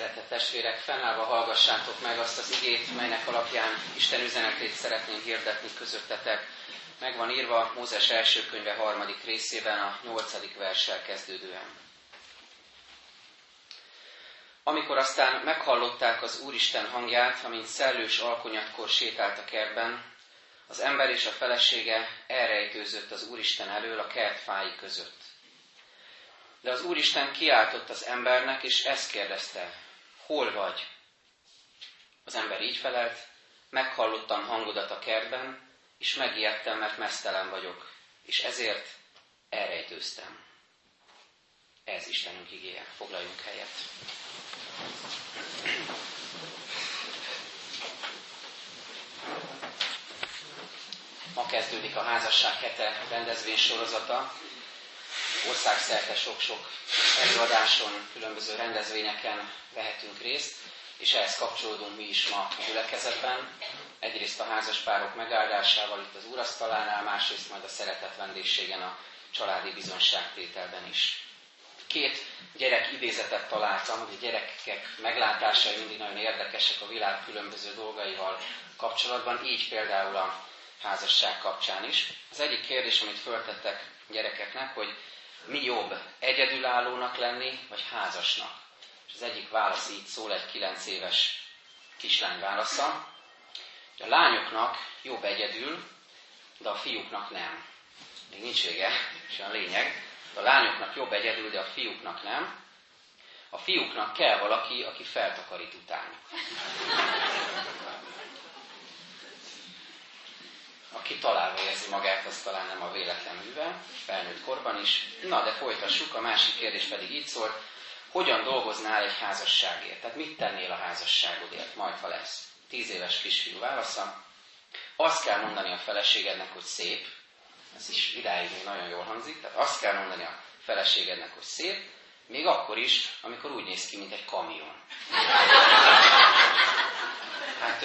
Szeretett testvérek, fennállva hallgassátok meg azt az igét, melynek alapján Isten üzenetét szeretnénk hirdetni közöttetek. Meg van írva Mózes első könyve harmadik részében, a nyolcadik verssel kezdődően. Amikor aztán meghallották az Úristen hangját, amint szellős alkonyatkor sétált a kertben, az ember és a felesége elrejtőzött az Úristen elől a kert fái között. De az Úristen kiáltott az embernek, és ezt kérdezte, hol vagy? Az ember így felelt, meghallottam hangodat a kertben, és megijedtem, mert mesztelen vagyok, és ezért elrejtőztem. Ez Istenünk igéje. Foglaljunk helyet. Ma kezdődik a házasság hete rendezvény sorozata országszerte sok-sok előadáson, különböző rendezvényeken vehetünk részt, és ehhez kapcsolódunk mi is ma a gyülekezetben. Egyrészt a házaspárok megáldásával itt az úrasztalánál, másrészt majd a szeretet vendégségen a családi bizonságtételben is. Két gyerek idézetet találtam, hogy a gyerekek meglátásai mindig nagyon érdekesek a világ különböző dolgaival kapcsolatban, így például a házasság kapcsán is. Az egyik kérdés, amit föltettek gyerekeknek, hogy mi jobb, egyedülállónak lenni, vagy házasnak? És az egyik válasz így szól, egy kilenc éves kislány válasza. A lányoknak jobb egyedül, de a fiúknak nem. Még nincs vége, és a lényeg. A lányoknak jobb egyedül, de a fiúknak nem. A fiúknak kell valaki, aki feltakarít utánuk aki találva érzi magát, az talán nem a véletlen műve, felnőtt korban is. Na, de folytassuk, a másik kérdés pedig így szólt, hogyan dolgoznál egy házasságért? Tehát mit tennél a házasságodért, majd ha lesz? Tíz éves kisfiú válasza. Azt kell mondani a feleségednek, hogy szép, ez is idáig még nagyon jól hangzik, tehát azt kell mondani a feleségednek, hogy szép, még akkor is, amikor úgy néz ki, mint egy kamion. Hát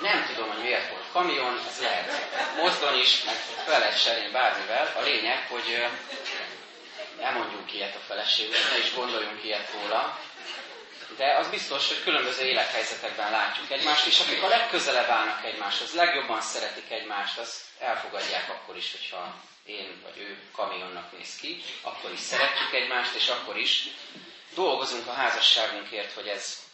nem tudom, hogy miért volt kamion, ez lehet mozdony is, meg fel lehet serélni bármivel. A lényeg, hogy nem mondjunk ilyet a feleségünknek, ne is gondoljunk ilyet róla. De az biztos, hogy különböző élethelyzetekben látjuk egymást, és akik a legközelebb állnak egymáshoz, legjobban szeretik egymást, az elfogadják akkor is, hogyha én vagy ő kamionnak néz ki, akkor is szeretjük egymást, és akkor is dolgozunk a házasságunkért, hogy ez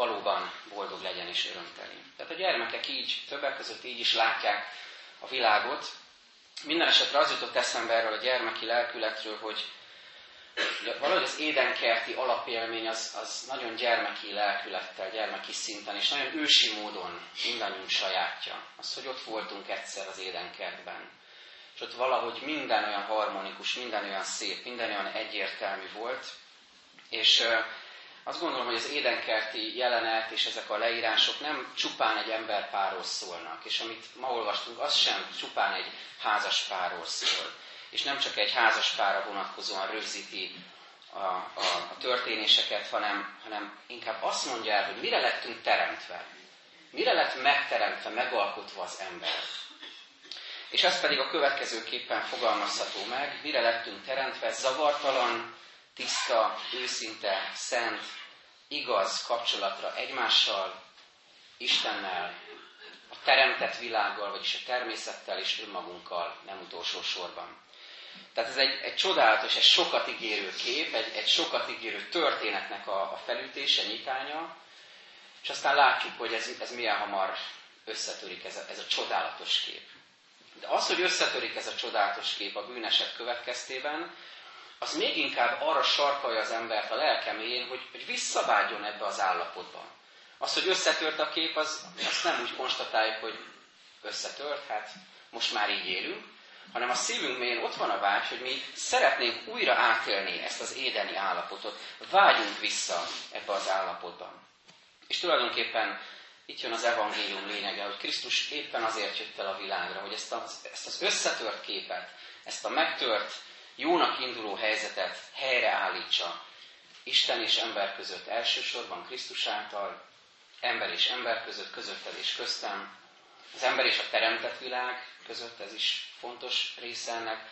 valóban boldog legyen és örömteli. Tehát a gyermekek így, többek között így is látják a világot. Minden esetre az jutott eszembe erről a gyermeki lelkületről, hogy valahogy az édenkerti alapélmény az, az nagyon gyermeki lelkülettel, gyermeki szinten, és nagyon ősi módon mindannyiunk sajátja. Az, hogy ott voltunk egyszer az édenkertben. És ott valahogy minden olyan harmonikus, minden olyan szép, minden olyan egyértelmű volt, és azt gondolom, hogy az édenkerti jelenet és ezek a leírások nem csupán egy emberpárról szólnak, és amit ma olvastunk, az sem csupán egy házaspárról szól, és nem csak egy házaspára vonatkozóan rögzíti a, a, a történéseket, hanem, hanem inkább azt mondja el, hogy mire lettünk teremtve, mire lett megteremtve, megalkotva az ember. És ez pedig a következőképpen fogalmazható meg, mire lettünk teremtve, zavartalan, tiszta, őszinte, szent, igaz kapcsolatra egymással, Istennel, a teremtett világgal, vagyis a természettel és önmagunkkal nem utolsó sorban. Tehát ez egy, egy csodálatos, egy sokat ígérő kép, egy, egy sokat ígérő történetnek a, a felütése, nyitánya, és aztán látjuk, hogy ez, ez milyen hamar összetörik ez a, ez a csodálatos kép. De az, hogy összetörik ez a csodálatos kép a bűneset következtében, az még inkább arra sarkalja az embert a lelkeméjén, hogy, hogy visszavágjon ebbe az állapotba. Az, hogy összetört a kép, az, azt nem úgy konstatáljuk, hogy összetört, hát most már így élünk, hanem a szívünk mélyén ott van a vágy, hogy mi szeretnénk újra átélni ezt az édeni állapotot, vágyunk vissza ebbe az állapotba. És tulajdonképpen itt jön az evangélium lényege, hogy Krisztus éppen azért jött el a világra, hogy ezt, a, ezt az összetört képet, ezt a megtört jónak induló helyzetet helyreállítsa Isten és ember között elsősorban Krisztus által, ember és ember között, közötted és köztem, az ember és a teremtett világ között, ez is fontos része ennek,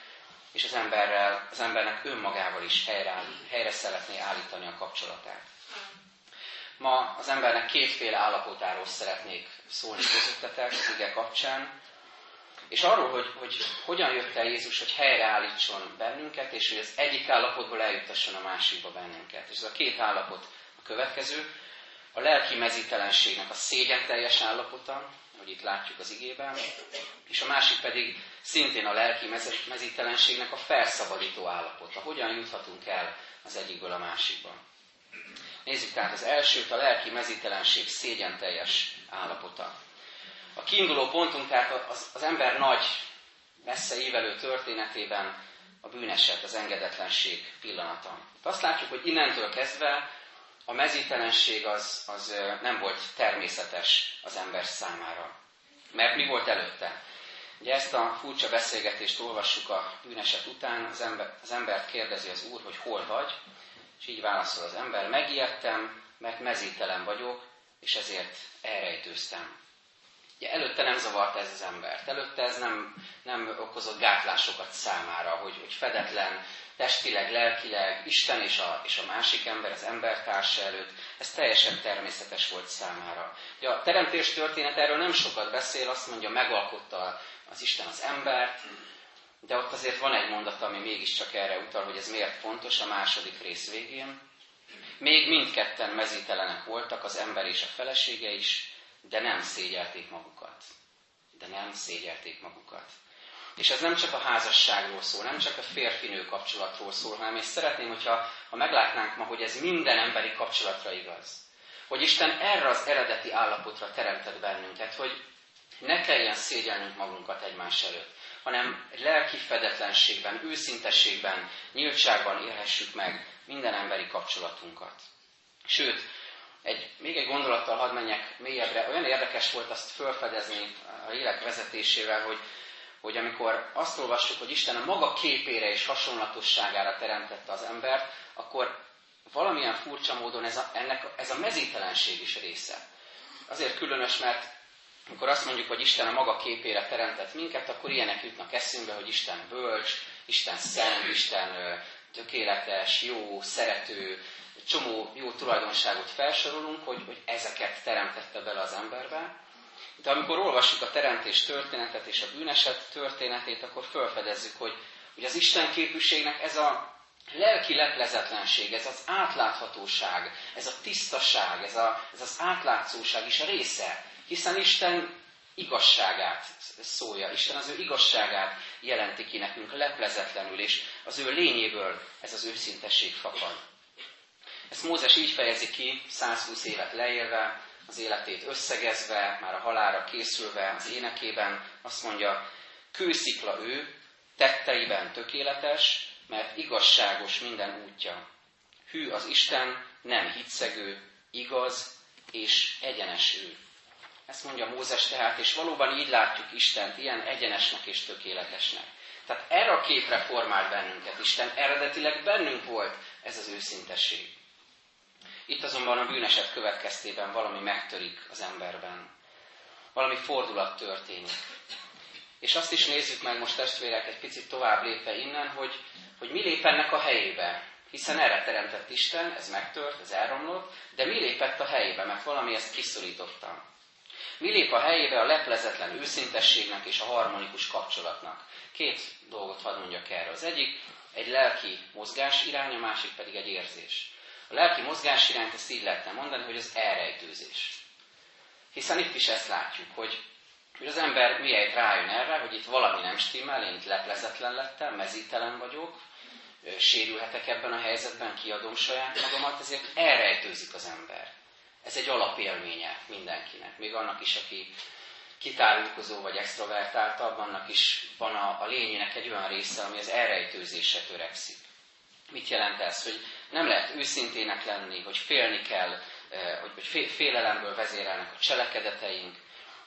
és az emberrel, az embernek önmagával is helyre, helyre szeretné állítani a kapcsolatát. Ma az embernek kétféle állapotáról szeretnék szólni közöttetek ige kapcsán, és arról, hogy, hogy hogyan jött el Jézus, hogy helyreállítson bennünket, és hogy az egyik állapotból eljutasson a másikba bennünket. És ez a két állapot a következő. A lelki mezítelenségnek a szégyen teljes állapota, hogy itt látjuk az igében, és a másik pedig szintén a lelki mezítelenségnek a felszabadító állapota. Hogyan juthatunk el az egyikből a másikba. Nézzük tehát az elsőt, a lelki mezítelenség szégyen teljes állapota. A kiinduló pontunk tehát az, az ember nagy, messze évelő történetében a bűneset, az engedetlenség pillanata. Azt látjuk, hogy innentől kezdve a mezítelenség az, az nem volt természetes az ember számára. Mert mi volt előtte? Ugye ezt a furcsa beszélgetést olvassuk a bűneset után, az, ember, az embert kérdezi az Úr, hogy hol vagy, és így válaszol az ember, megijedtem, mert mezítelen vagyok, és ezért elrejtőztem. Ugye előtte nem zavart ez az embert, előtte ez nem, nem okozott gátlásokat számára, hogy, hogy fedetlen, testileg, lelkileg, Isten és a, és a másik ember, az embertársa előtt, ez teljesen természetes volt számára. Ugye a teremtés történet erről nem sokat beszél, azt mondja, megalkotta az Isten az embert, de ott azért van egy mondat, ami mégiscsak erre utal, hogy ez miért fontos a második rész végén. Még mindketten mezítelenek voltak, az ember és a felesége is, de nem szégyelték magukat. De nem szégyelték magukat. És ez nem csak a házasságról szól, nem csak a férfinő kapcsolatról szól, hanem és szeretném, hogyha ha meglátnánk ma, hogy ez minden emberi kapcsolatra igaz. Hogy Isten erre az eredeti állapotra teremtett bennünket, hogy ne kelljen szégyelnünk magunkat egymás előtt, hanem lelki fedetlenségben, őszintességben, nyíltságban élhessük meg minden emberi kapcsolatunkat. Sőt, egy, még egy gondolattal hadd menjek mélyebbre. Olyan érdekes volt azt felfedezni a lélek vezetésével, hogy, hogy amikor azt olvassuk, hogy Isten a maga képére és hasonlatosságára teremtette az embert, akkor valamilyen furcsa módon ez a, ennek, ez a mezítelenség is része. Azért különös, mert amikor azt mondjuk, hogy Isten a maga képére teremtett minket, akkor ilyenek jutnak eszünkbe, hogy Isten bölcs, Isten szent, Isten tökéletes, jó, szerető, csomó jó tulajdonságot felsorolunk, hogy, hogy ezeket teremtette bele az emberbe. De amikor olvassuk a teremtés történetet és a bűneset történetét, akkor felfedezzük, hogy, hogy az Isten képűségnek ez a lelki leplezetlenség, ez az átláthatóság, ez a tisztaság, ez, a, ez az átlátszóság is a része hiszen Isten igazságát szólja. Isten az ő igazságát jelenti ki nekünk leplezetlenül, és az ő lényéből ez az őszintesség fakad. Ezt Mózes így fejezi ki, 120 évet leélve, az életét összegezve, már a halára készülve az énekében, azt mondja, kőszikla ő, tetteiben tökéletes, mert igazságos minden útja. Hű az Isten, nem hitszegő, igaz és egyenes ő. Ezt mondja Mózes tehát, és valóban így látjuk Istent, ilyen egyenesnek és tökéletesnek. Tehát erre a képre formált bennünket Isten, eredetileg bennünk volt ez az őszintesség. Itt azonban a bűneset következtében valami megtörik az emberben. Valami fordulat történik. És azt is nézzük meg most testvérek egy picit tovább lépve innen, hogy, hogy mi lép ennek a helyébe. Hiszen erre teremtett Isten, ez megtört, ez elromlott, de mi lépett a helyébe, mert valami ezt kiszorította. Mi lép a helyébe a leplezetlen őszintességnek és a harmonikus kapcsolatnak? Két dolgot hadd mondjak erről. Az egyik egy lelki mozgás irány, a másik pedig egy érzés. A lelki mozgás irányt ezt így lehetne mondani, hogy az elrejtőzés. Hiszen itt is ezt látjuk, hogy, hogy az ember miért rájön erre, hogy itt valami nem stimmel, én itt leplezetlen lettem, mezítelen vagyok, sérülhetek ebben a helyzetben, kiadom saját magamat, ezért elrejtőzik az ember. Ez egy alapélménye mindenkinek, még annak is, aki kitárulkozó vagy extrovertáltabb, annak is van a, a lényének egy olyan része, ami az elrejtőzésre törekszik. Mit jelent ez? Hogy nem lehet őszintének lenni, hogy félni kell, eh, hogy, félelemből vezérelnek a cselekedeteink,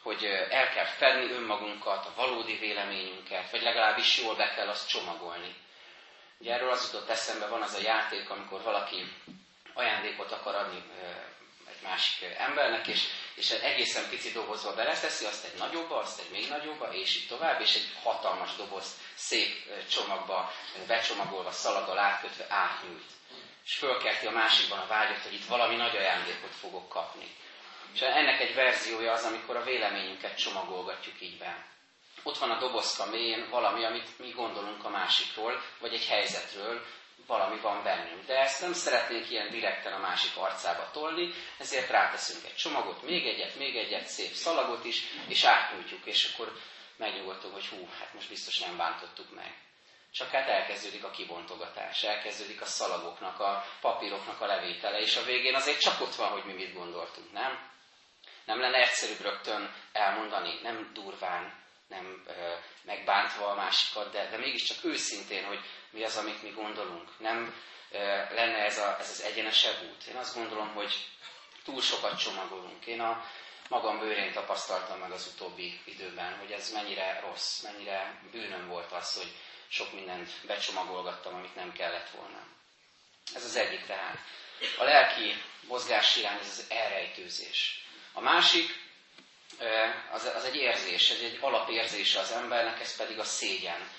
hogy eh, el kell fedni önmagunkat, a valódi véleményünket, vagy legalábbis jól be kell azt csomagolni. Ugye erről az jutott eszembe, van az a játék, amikor valaki ajándékot akar adni eh, másik embernek, és, és egészen pici dobozba beleteszi, azt egy nagyobba, azt egy még nagyobba, és így tovább, és egy hatalmas doboz szép csomagba, becsomagolva, szalaggal átkötve átnyújt. és fölkelti a másikban a vágyat, hogy itt valami nagy ajándékot fogok kapni. És ennek egy verziója az, amikor a véleményünket csomagolgatjuk így be. Ott van a dobozka mélyén valami, amit mi gondolunk a másikról, vagy egy helyzetről, valami van bennünk. De ezt nem szeretnénk ilyen direkten a másik arcába tolni, ezért ráteszünk egy csomagot, még egyet, még egyet, szép szalagot is, és átnyújtjuk, és akkor megnyugodtunk, hogy hú, hát most biztos nem bántottuk meg. Csak hát elkezdődik a kibontogatás, elkezdődik a szalagoknak, a papíroknak a levétele, és a végén azért csak ott van, hogy mi mit gondoltunk, nem? Nem lenne egyszerűbb rögtön elmondani, nem durván, nem megbántva a másikat, de, de mégiscsak őszintén, hogy mi az, amit mi gondolunk. Nem lenne ez, a, ez az egyenesebb út. Én azt gondolom, hogy túl sokat csomagolunk. Én a magam bőrén tapasztaltam meg az utóbbi időben, hogy ez mennyire rossz, mennyire bűnöm volt az, hogy sok mindent becsomagolgattam, amit nem kellett volna. Ez az egyik tehát. A lelki mozgás irány ez az elrejtőzés. A másik, az, az egy érzés, ez egy alapérzése az embernek, ez pedig a szégyen.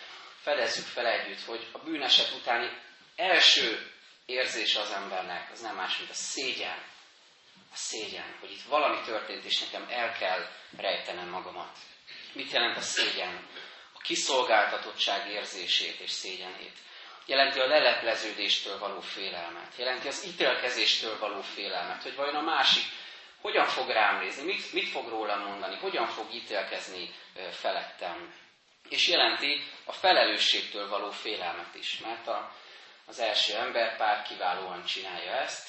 Fedezzük fel együtt, hogy a bűneset utáni első érzése az embernek, az nem más, mint a szégyen. A szégyen, hogy itt valami történt, és nekem el kell rejtenem magamat. Mit jelent a szégyen? A kiszolgáltatottság érzését és szégyenét. Jelenti a lelepleződéstől való félelmet. Jelenti az ítélkezéstől való félelmet, hogy vajon a másik hogyan fog rám nézni, mit, mit fog rólam mondani, hogyan fog ítélkezni felettem. És jelenti a felelősségtől való félelmet is, mert a, az első emberpár kiválóan csinálja ezt,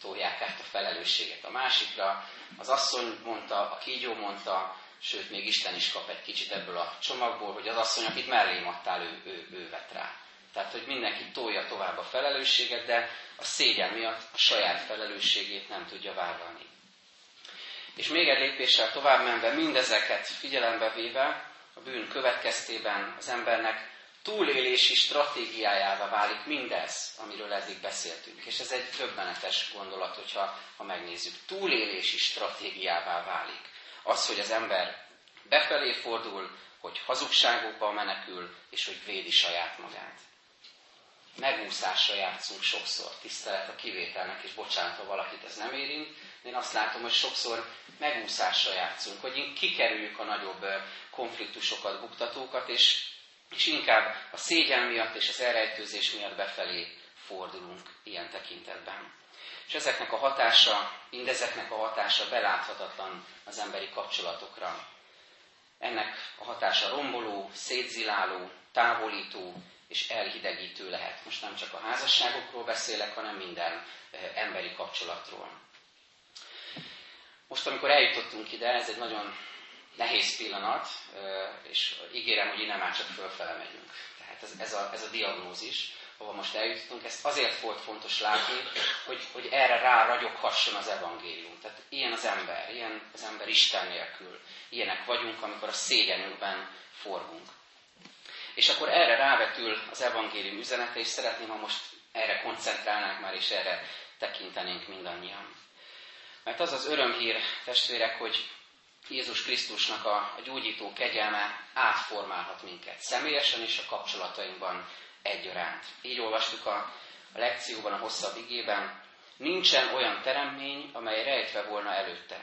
tolják át a felelősséget a másikra. Az asszony mondta, a kígyó mondta, sőt, még Isten is kap egy kicsit ebből a csomagból, hogy az asszony, akit mellém adtál, ő, ő, ő vett rá. Tehát, hogy mindenki tolja tovább a felelősséget, de a szégyen miatt a saját felelősségét nem tudja vállalni. És még egy lépéssel tovább menve, mindezeket figyelembe véve, a bűn következtében az embernek túlélési stratégiájává válik mindez, amiről eddig beszéltünk. És ez egy többenetes gondolat, hogyha ha megnézzük. Túlélési stratégiává válik. Az, hogy az ember befelé fordul, hogy hazugságokba menekül, és hogy védi saját magát. Megúszásra játszunk sokszor, tisztelet a kivételnek, és bocsánat, ha valakit ez nem érint, én azt látom, hogy sokszor megúszásra játszunk, hogy kikerüljük a nagyobb konfliktusokat, buktatókat, és, és inkább a szégyen miatt és az elrejtőzés miatt befelé fordulunk ilyen tekintetben. És ezeknek a hatása, mindezeknek a hatása beláthatatlan az emberi kapcsolatokra. Ennek a hatása romboló, szétziláló, távolító és elhidegítő lehet. Most nem csak a házasságokról beszélek, hanem minden emberi kapcsolatról. Most, amikor eljutottunk ide, ez egy nagyon nehéz pillanat, és ígérem, hogy innen már csak fölfele megyünk. Tehát ez, ez, a, ez a diagnózis, ahova most eljutottunk, ezt azért volt fontos látni, hogy, hogy erre ráragyoghasson az evangélium. Tehát ilyen az ember, ilyen az ember Isten nélkül. Ilyenek vagyunk, amikor a szégyenünkben forgunk. És akkor erre rávetül az evangélium üzenete, és szeretném, ha most erre koncentrálnánk már, és erre tekintenénk mindannyian. Mert az az örömhír, testvérek, hogy Jézus Krisztusnak a, a gyógyító kegyelme átformálhat minket személyesen és a kapcsolatainkban egyaránt. Így olvastuk a, a lekcióban, a hosszabb igében, nincsen olyan teremmény, amely rejtve volna előtte.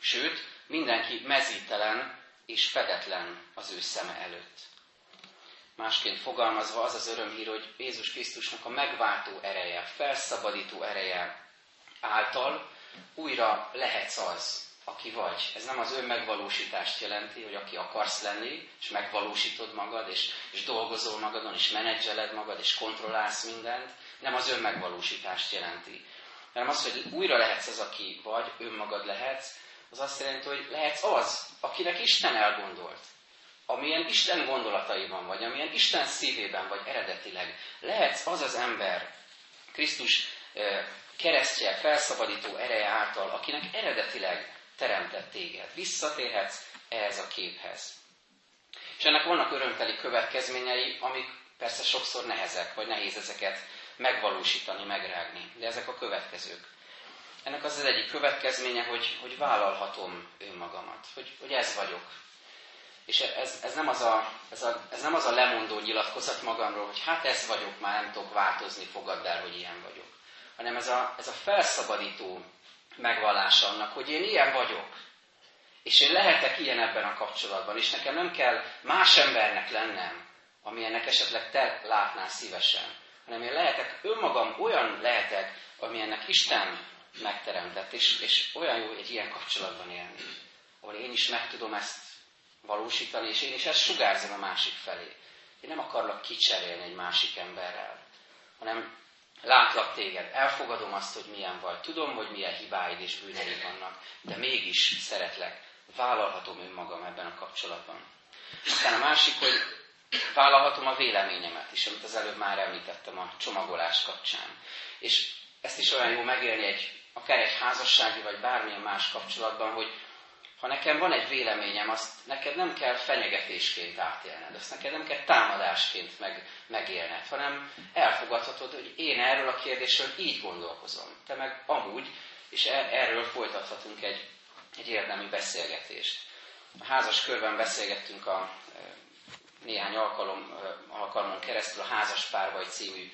Sőt, mindenki mezítelen és fedetlen az ő szeme előtt. Másként fogalmazva az az örömhír, hogy Jézus Krisztusnak a megváltó ereje, felszabadító ereje által újra lehetsz az, aki vagy. Ez nem az önmegvalósítást jelenti, hogy aki akarsz lenni, és megvalósítod magad, és, és dolgozol magadon, és menedzseled magad, és kontrollálsz mindent. Nem az önmegvalósítást jelenti. Hanem az, hogy újra lehetsz az, aki vagy, önmagad lehetsz, az azt jelenti, hogy lehetsz az, akinek Isten elgondolt. Amilyen Isten gondolataiban vagy, amilyen Isten szívében vagy eredetileg. Lehetsz az az ember, Krisztus keresztje, felszabadító ereje által, akinek eredetileg teremtett téged. Visszatérhetsz ehhez a képhez. És ennek vannak örömteli következményei, amik persze sokszor nehezek, vagy nehéz ezeket megvalósítani, megrágni. De ezek a következők. Ennek az az egyik következménye, hogy, hogy vállalhatom önmagamat, hogy, hogy ez vagyok. És ez, ez, nem az a, ez, a, ez nem az a lemondó nyilatkozat magamról, hogy hát ez vagyok, már nem tudok változni, fogadd el, hogy ilyen vagyok. Hanem ez a, ez a felszabadító megvallása annak, hogy én ilyen vagyok. És én lehetek ilyen ebben a kapcsolatban, és nekem nem kell más embernek lennem, amilyennek esetleg te látnál szívesen, hanem én lehetek önmagam, olyan lehetek, amilyennek Isten megteremtett, és, és olyan jó egy ilyen kapcsolatban élni, ahol én is meg tudom ezt valósítani, és én is ezt sugárzom a másik felé. Én nem akarlak kicserélni egy másik emberrel, hanem látlak téged, elfogadom azt, hogy milyen vagy, tudom, hogy milyen hibáid és bűneid vannak, de mégis szeretlek, vállalhatom önmagam ebben a kapcsolatban. Aztán a másik, hogy vállalhatom a véleményemet is, amit az előbb már említettem a csomagolás kapcsán. És ezt is olyan jó megélni egy, akár egy házassági, vagy bármilyen más kapcsolatban, hogy ha nekem van egy véleményem, azt neked nem kell fenyegetésként átélned, azt neked nem kell támadásként meg, megélned, hanem elfogadhatod, hogy én erről a kérdésről így gondolkozom. Te meg amúgy, és e, erről folytathatunk egy, egy érdemi beszélgetést. A házas körben beszélgettünk a e, néhány alkalom, e, alkalmon keresztül a Házas Párbaj című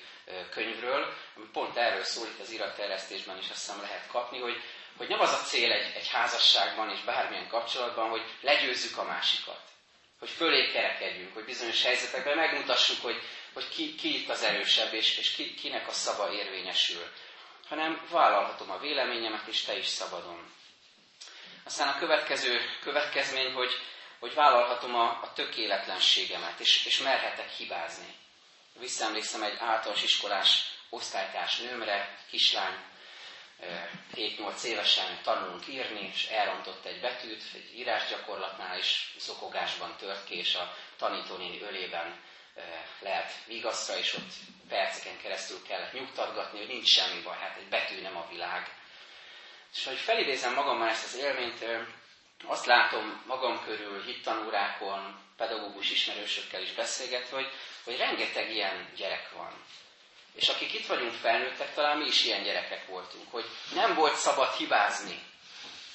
könyvről, ami pont erről szól itt az iratterjesztésben is azt hiszem lehet kapni, hogy hogy nem az a cél egy, egy házasságban és bármilyen kapcsolatban, hogy legyőzzük a másikat. Hogy fölé kerekedjünk, hogy bizonyos helyzetekben megmutassuk, hogy, hogy ki, ki itt az erősebb, és, és ki, kinek a szava érvényesül. Hanem vállalhatom a véleményemet, és te is szabadon. Aztán a következő következmény, hogy, hogy vállalhatom a, a tökéletlenségemet, és, és merhetek hibázni. Visszaemlékszem egy általános iskolás osztálytárs nőmre, kislány, 7-8 évesen tanulunk írni, és elrontott egy betűt, egy írásgyakorlatnál, és zokogásban tört ki, és a tanítónéni ölében lehet vigaszra, és ott perceken keresztül kellett nyugtatgatni, hogy nincs semmi baj, hát egy betű nem a világ. És hogy felidézem magammal ezt az élményt, azt látom magam körül, hittanórákon, pedagógus ismerősökkel is beszélgetve, hogy, hogy rengeteg ilyen gyerek van, és akik itt vagyunk felnőttek, talán mi is ilyen gyerekek voltunk, hogy nem volt szabad hibázni.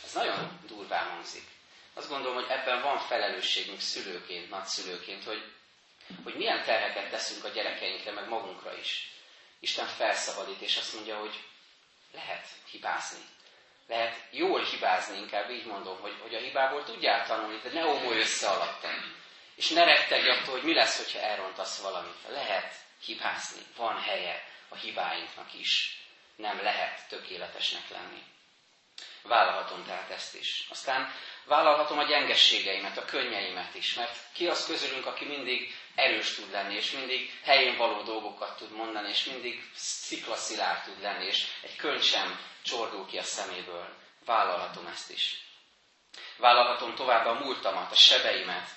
Ez nagyon durván hangzik. Azt gondolom, hogy ebben van felelősségünk szülőként, nagyszülőként, hogy, hogy milyen terheket teszünk a gyerekeinkre, meg magunkra is. Isten felszabadít, és azt mondja, hogy lehet hibázni. Lehet jól hibázni, inkább így mondom, hogy, hogy a hibából tudjál tanulni, de ne ómolj össze alattam. És ne rettegj attól, hogy mi lesz, hogyha elrontasz valamit. Lehet hibázni. Van helye a hibáinknak is. Nem lehet tökéletesnek lenni. Vállalhatom tehát ezt is. Aztán vállalhatom a gyengességeimet, a könnyeimet is, mert ki az közülünk, aki mindig erős tud lenni, és mindig helyén való dolgokat tud mondani, és mindig sziklaszilárd tud lenni, és egy könyv sem csordul ki a szeméből. Vállalhatom ezt is. Vállalhatom tovább a múltamat, a sebeimet,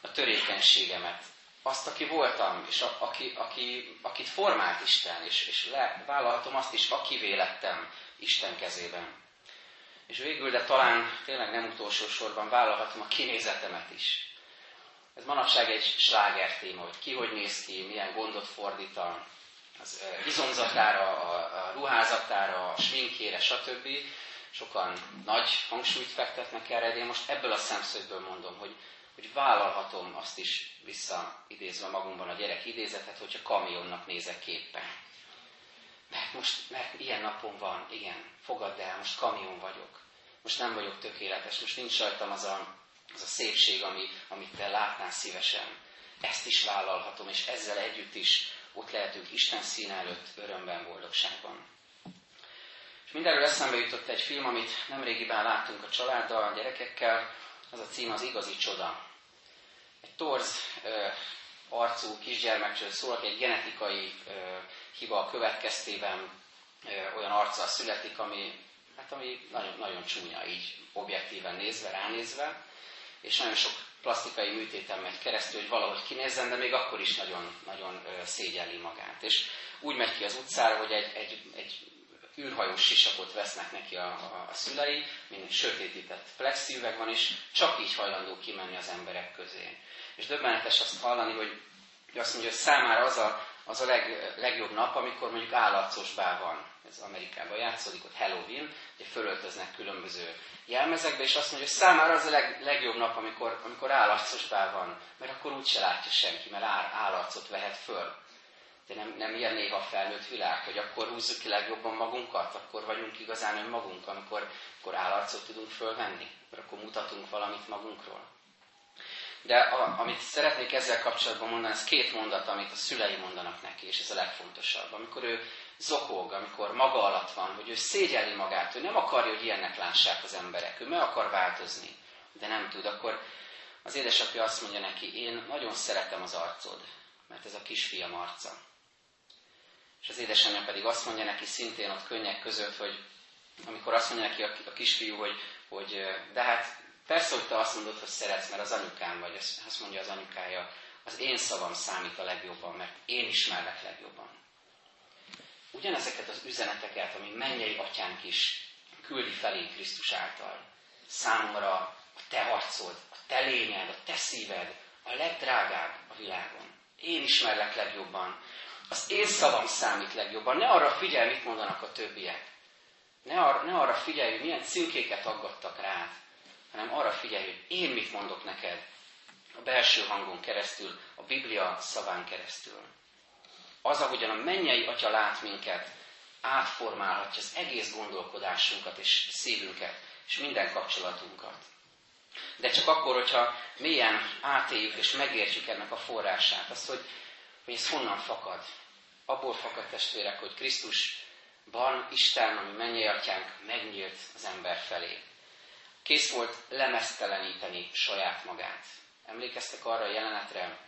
a törékenységemet, azt, aki voltam, és a, aki, aki, akit formált Isten, és, és vállalhatom azt is, aki lettem Isten kezében. És végül, de talán tényleg nem utolsó sorban vállalhatom a kinézetemet is. Ez manapság egy sláger téma, hogy ki hogy néz ki, milyen gondot fordít az izomzatára, a, a ruházatára, a sminkére, stb. Sokan nagy hangsúlyt fektetnek erre, de én most ebből a szemszögből mondom, hogy hogy vállalhatom azt is visszaidézve magunkban a gyerek idézetet, hogyha kamionnak nézek képpen. Mert most, mert ilyen napom van, igen, fogadd el, most kamion vagyok. Most nem vagyok tökéletes, most nincs rajtam az a, az a szépség, ami, amit te látnál szívesen. Ezt is vállalhatom, és ezzel együtt is ott lehetünk Isten szín előtt örömben, boldogságban. És mindenről eszembe jutott egy film, amit nemrégiben láttunk a családdal, a gyerekekkel, az a cím az Igazi Csoda egy torz ö, arcú kisgyermekről szól, aki egy genetikai ö, hiba következtében ö, olyan arccal születik, ami, hát ami nagyon, nagyon csúnya, így objektíven nézve, ránézve, és nagyon sok plastikai műtéten megy keresztül, hogy valahogy kinézzen, de még akkor is nagyon, nagyon szégyelli magát. És úgy megy ki az utcára, hogy egy, egy, egy űrhajós sisakot vesznek neki a, a, a szülei, mint sötétített plexiüveg van, és csak így hajlandó kimenni az emberek közé. És döbbenetes azt hallani, hogy azt mondja, hogy számára az a, az a leg, legjobb nap, amikor mondjuk állarcos bál van. Ez Amerikában játszódik, ott Halloween, ugye fölöltöznek különböző jelmezekbe, és azt mondja, hogy számára az a leg, legjobb nap, amikor, amikor állarcos bál van, mert akkor úgyse látja senki, mert állarcot vehet föl. De nem, nem ilyen néha felnőtt világ, hogy akkor húzzuk ki legjobban magunkat, akkor vagyunk igazán önmagunk, amikor, amikor állarcot tudunk fölvenni, akkor mutatunk valamit magunkról. De a, amit szeretnék ezzel kapcsolatban mondani, ez két mondat, amit a szülei mondanak neki, és ez a legfontosabb. Amikor ő zokog, amikor maga alatt van, hogy ő szégyeli magát, ő nem akarja, hogy ilyennek lássák az emberek, ő meg akar változni, de nem tud, akkor az édesapja azt mondja neki, én nagyon szeretem az arcod, mert ez a kisfiam arca. És az édesanyja pedig azt mondja neki szintén ott könnyek között, hogy amikor azt mondja neki a kisfiú, hogy, hogy de hát Persze, hogy te azt mondod, hogy szeretsz, mert az anyukám vagy, azt mondja az anyukája, az én szavam számít a legjobban, mert én ismerlek legjobban. Ugyanezeket az üzeneteket, ami mennyei atyánk is küldi felé Krisztus által, számomra a te arcod, a te lényed, a te szíved, a legdrágább a világon. Én ismerlek legjobban. Az én szavam számít legjobban. Ne arra figyelj, mit mondanak a többiek. Ne, ar- ne arra figyelj, hogy milyen címkéket aggattak rád hanem arra figyelj, hogy én mit mondok neked a belső hangon keresztül, a Biblia szaván keresztül. Az, ahogyan a mennyei Atya lát minket, átformálhatja az egész gondolkodásunkat és szívünket, és minden kapcsolatunkat. De csak akkor, hogyha mélyen átéljük és megértjük ennek a forrását, azt, hogy, hogy ez honnan fakad. Abból fakad testvérek, hogy Krisztusban Isten, ami mennyei atyánk megnyílt az ember felé kész volt lemeszteleníteni saját magát. Emlékeztek arra a jelenetre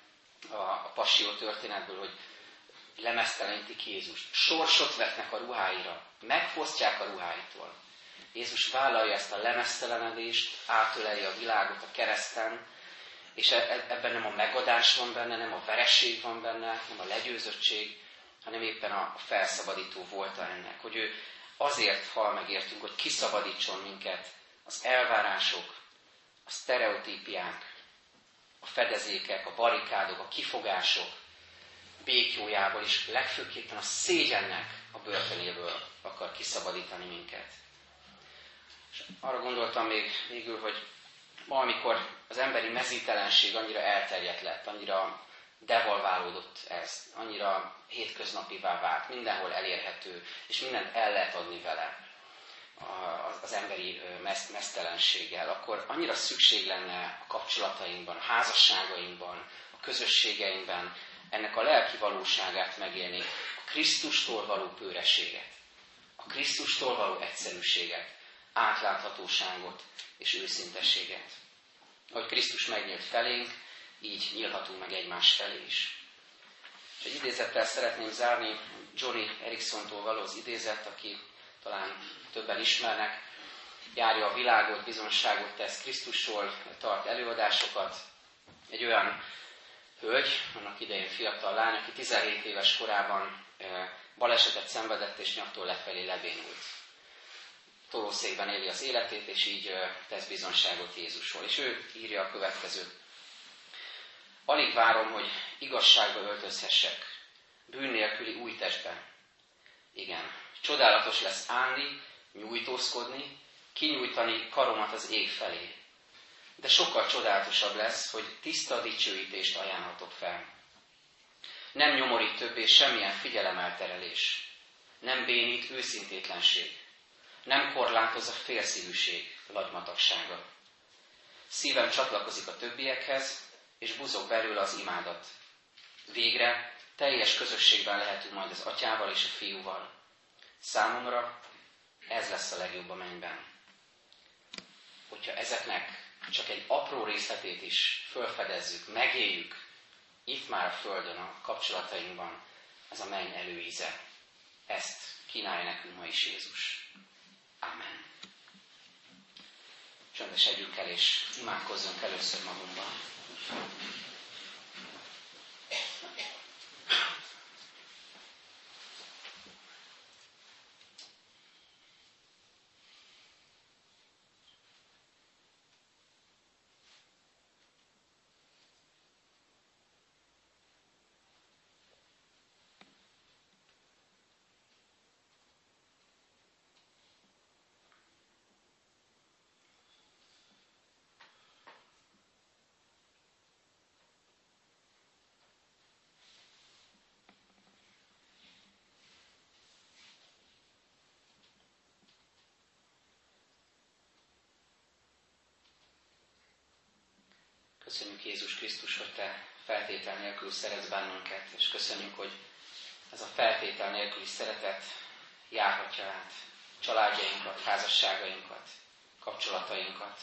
a, a passió történetből, hogy lemesztelenítik Jézust. Sorsot vetnek a ruháira, megfosztják a ruháitól. Jézus vállalja ezt a lemesztelenedést, átöleli a világot a kereszten, és e, e, ebben nem a megadás van benne, nem a veresség van benne, nem a legyőzöttség, hanem éppen a felszabadító volt ennek, hogy ő azért hal megértünk, hogy kiszabadítson minket az elvárások, a sztereotípiák, a fedezékek, a barikádok, a kifogások békjójából is legfőképpen a szégyennek a börtönéből akar kiszabadítani minket. És arra gondoltam még végül, hogy ma, amikor az emberi mezítelenség annyira elterjedt lett, annyira devalválódott ez, annyira hétköznapivá vált, mindenhol elérhető, és mindent el lehet adni vele, az emberi mesztelenséggel, akkor annyira szükség lenne a kapcsolatainkban, a házasságainkban, a közösségeinkben ennek a lelki valóságát megélni, a Krisztustól való pőreséget, a Krisztustól való egyszerűséget, átláthatóságot és őszintességet. Ahogy Krisztus megnyílt felénk, így nyílhatunk meg egymás felé is. És egy idézettel szeretném zárni Johnny Eriksontól való az idézet, aki talán többen ismernek, járja a világot, bizonságot tesz Krisztusról, tart előadásokat. Egy olyan hölgy, annak idején fiatal lány, aki 17 éves korában balesetet szenvedett és nyaktól lefelé lebénult. Tolószékben éli az életét, és így tesz bizonságot Jézusról. És ő írja a következőt. Alig várom, hogy igazságba öltözhessek, bűn nélküli új testben. Igen, csodálatos lesz állni, nyújtózkodni, kinyújtani karomat az ég felé. De sokkal csodálatosabb lesz, hogy tiszta dicsőítést ajánlhatok fel. Nem nyomorít többé semmilyen figyelemelterelés. Nem bénít őszintétlenség. Nem korlátoz a félszívűség lagymatagsága. Szívem csatlakozik a többiekhez, és buzog belőle az imádat. Végre teljes közösségben lehetünk majd az atyával és a fiúval. Számomra ez lesz a legjobb a mennyben. Hogyha ezeknek csak egy apró részletét is felfedezzük, megéljük, itt már a Földön, a kapcsolatainkban, ez a menny előíze. Ezt kínálja nekünk ma is Jézus. Amen. Csöndesedjünk el, és imádkozzunk először magunkban. Köszönjük Jézus Krisztus, hogy Te feltétel nélkül szeretsz bennünket, és köszönjük, hogy ez a feltétel nélküli szeretet járhatja át családjainkat, házasságainkat, kapcsolatainkat,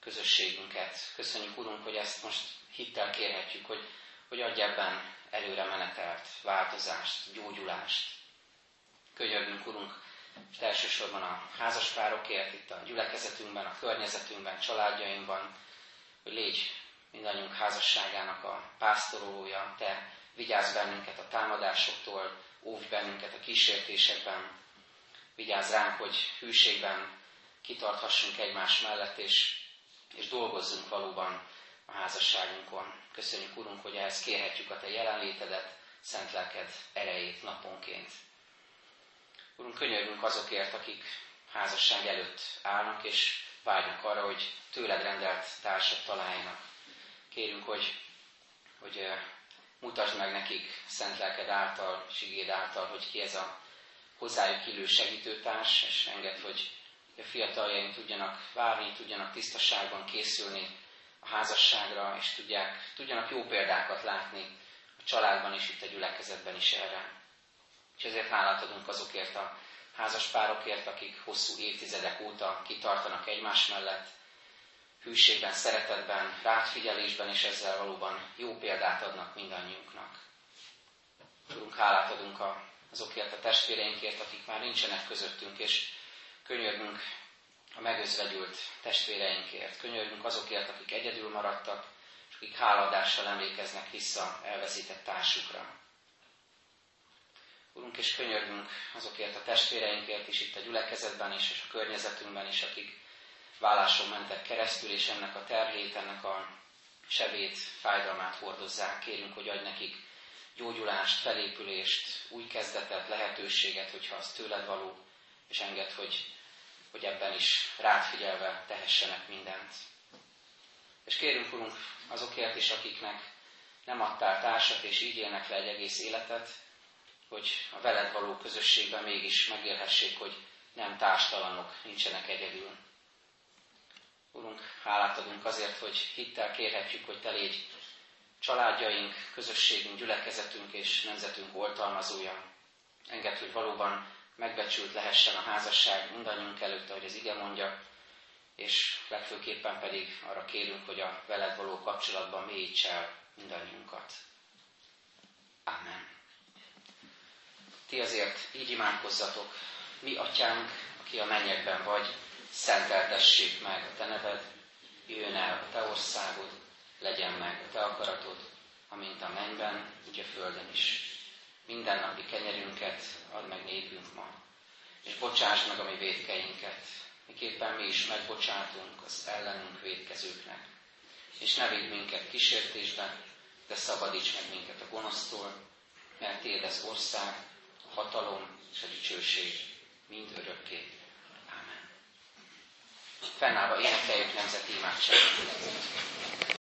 közösségünket. Köszönjük, Urunk, hogy ezt most hittel kérhetjük, hogy, hogy adj ebben előre menetelt, változást, gyógyulást. Könyörgünk, Urunk, és elsősorban a házaspárokért, itt a gyülekezetünkben, a környezetünkben, családjainkban, hogy légy mindannyiunk házasságának a pásztorolója, Te vigyázz bennünket a támadásoktól, óvj bennünket a kísértésekben, vigyázz ránk, hogy hűségben kitarthassunk egymás mellett, és, és dolgozzunk valóban a házasságunkon. Köszönjük, Urunk, hogy ehhez kérhetjük a Te jelenlétedet, szent lelked erejét naponként. Urunk, könyörgünk azokért, akik házasság előtt állnak, és vágynak arra, hogy tőled rendelt társat találjanak. Kérünk, hogy, hogy mutasd meg nekik szent lelked által, sigéd által, hogy ki ez a hozzájuk illő segítőtárs, és enged, hogy a fiataljaink tudjanak várni, tudjanak tisztaságban készülni a házasságra, és tudják, tudjanak jó példákat látni a családban is, itt a gyülekezetben is erre. És ezért hálát adunk azokért a házaspárokért, akik hosszú évtizedek óta kitartanak egymás mellett, hűségben, szeretetben, rátfigyelésben, és ezzel valóban jó példát adnak mindannyiunknak. Úrunk, hálát adunk azokért a testvéreinkért, akik már nincsenek közöttünk, és könyörgünk a megözvegyült testvéreinkért. Könyörgünk azokért, akik egyedül maradtak, és akik háladással emlékeznek vissza elveszített társukra. Urunk, és könyörgünk azokért a testvéreinkért is itt a gyülekezetben is, és a környezetünkben is, akik válláson mentek keresztül, és ennek a terhét, ennek a sebét, fájdalmát hordozzák. Kérünk, hogy adj nekik gyógyulást, felépülést, új kezdetet, lehetőséget, hogyha az tőled való, és enged, hogy, hogy ebben is rád figyelve tehessenek mindent. És kérünk, Urunk, azokért is, akiknek nem adtál társat, és így élnek le egy egész életet, hogy a veled való közösségben mégis megélhessék, hogy nem társtalanok, nincsenek egyedül. Urunk, hálát adunk azért, hogy hittel kérhetjük, hogy Te légy családjaink, közösségünk, gyülekezetünk és nemzetünk oltalmazója. Engedd, hogy valóban megbecsült lehessen a házasság mindannyiunk előtt, ahogy az ige mondja, és legfőképpen pedig arra kérünk, hogy a veled való kapcsolatban mélyíts el mindannyiunkat. Amen. Ti azért így imádkozzatok, mi atyánk, aki a mennyekben vagy, szenteltessék meg a te neved, jöjjön el a te országod, legyen meg a te akaratod, amint a mennyben, úgy a földön is. Minden napi kenyerünket add meg nékünk ma, és bocsáss meg a mi védkeinket, miképpen mi is megbocsátunk az ellenünk védkezőknek. És ne vidd minket kísértésbe, de szabadíts meg minket a gonosztól, mert Tiéd az ország, hatalom és a dicsőség mind örökké. Ámen. Fennállva énekeljük nemzeti imádságot.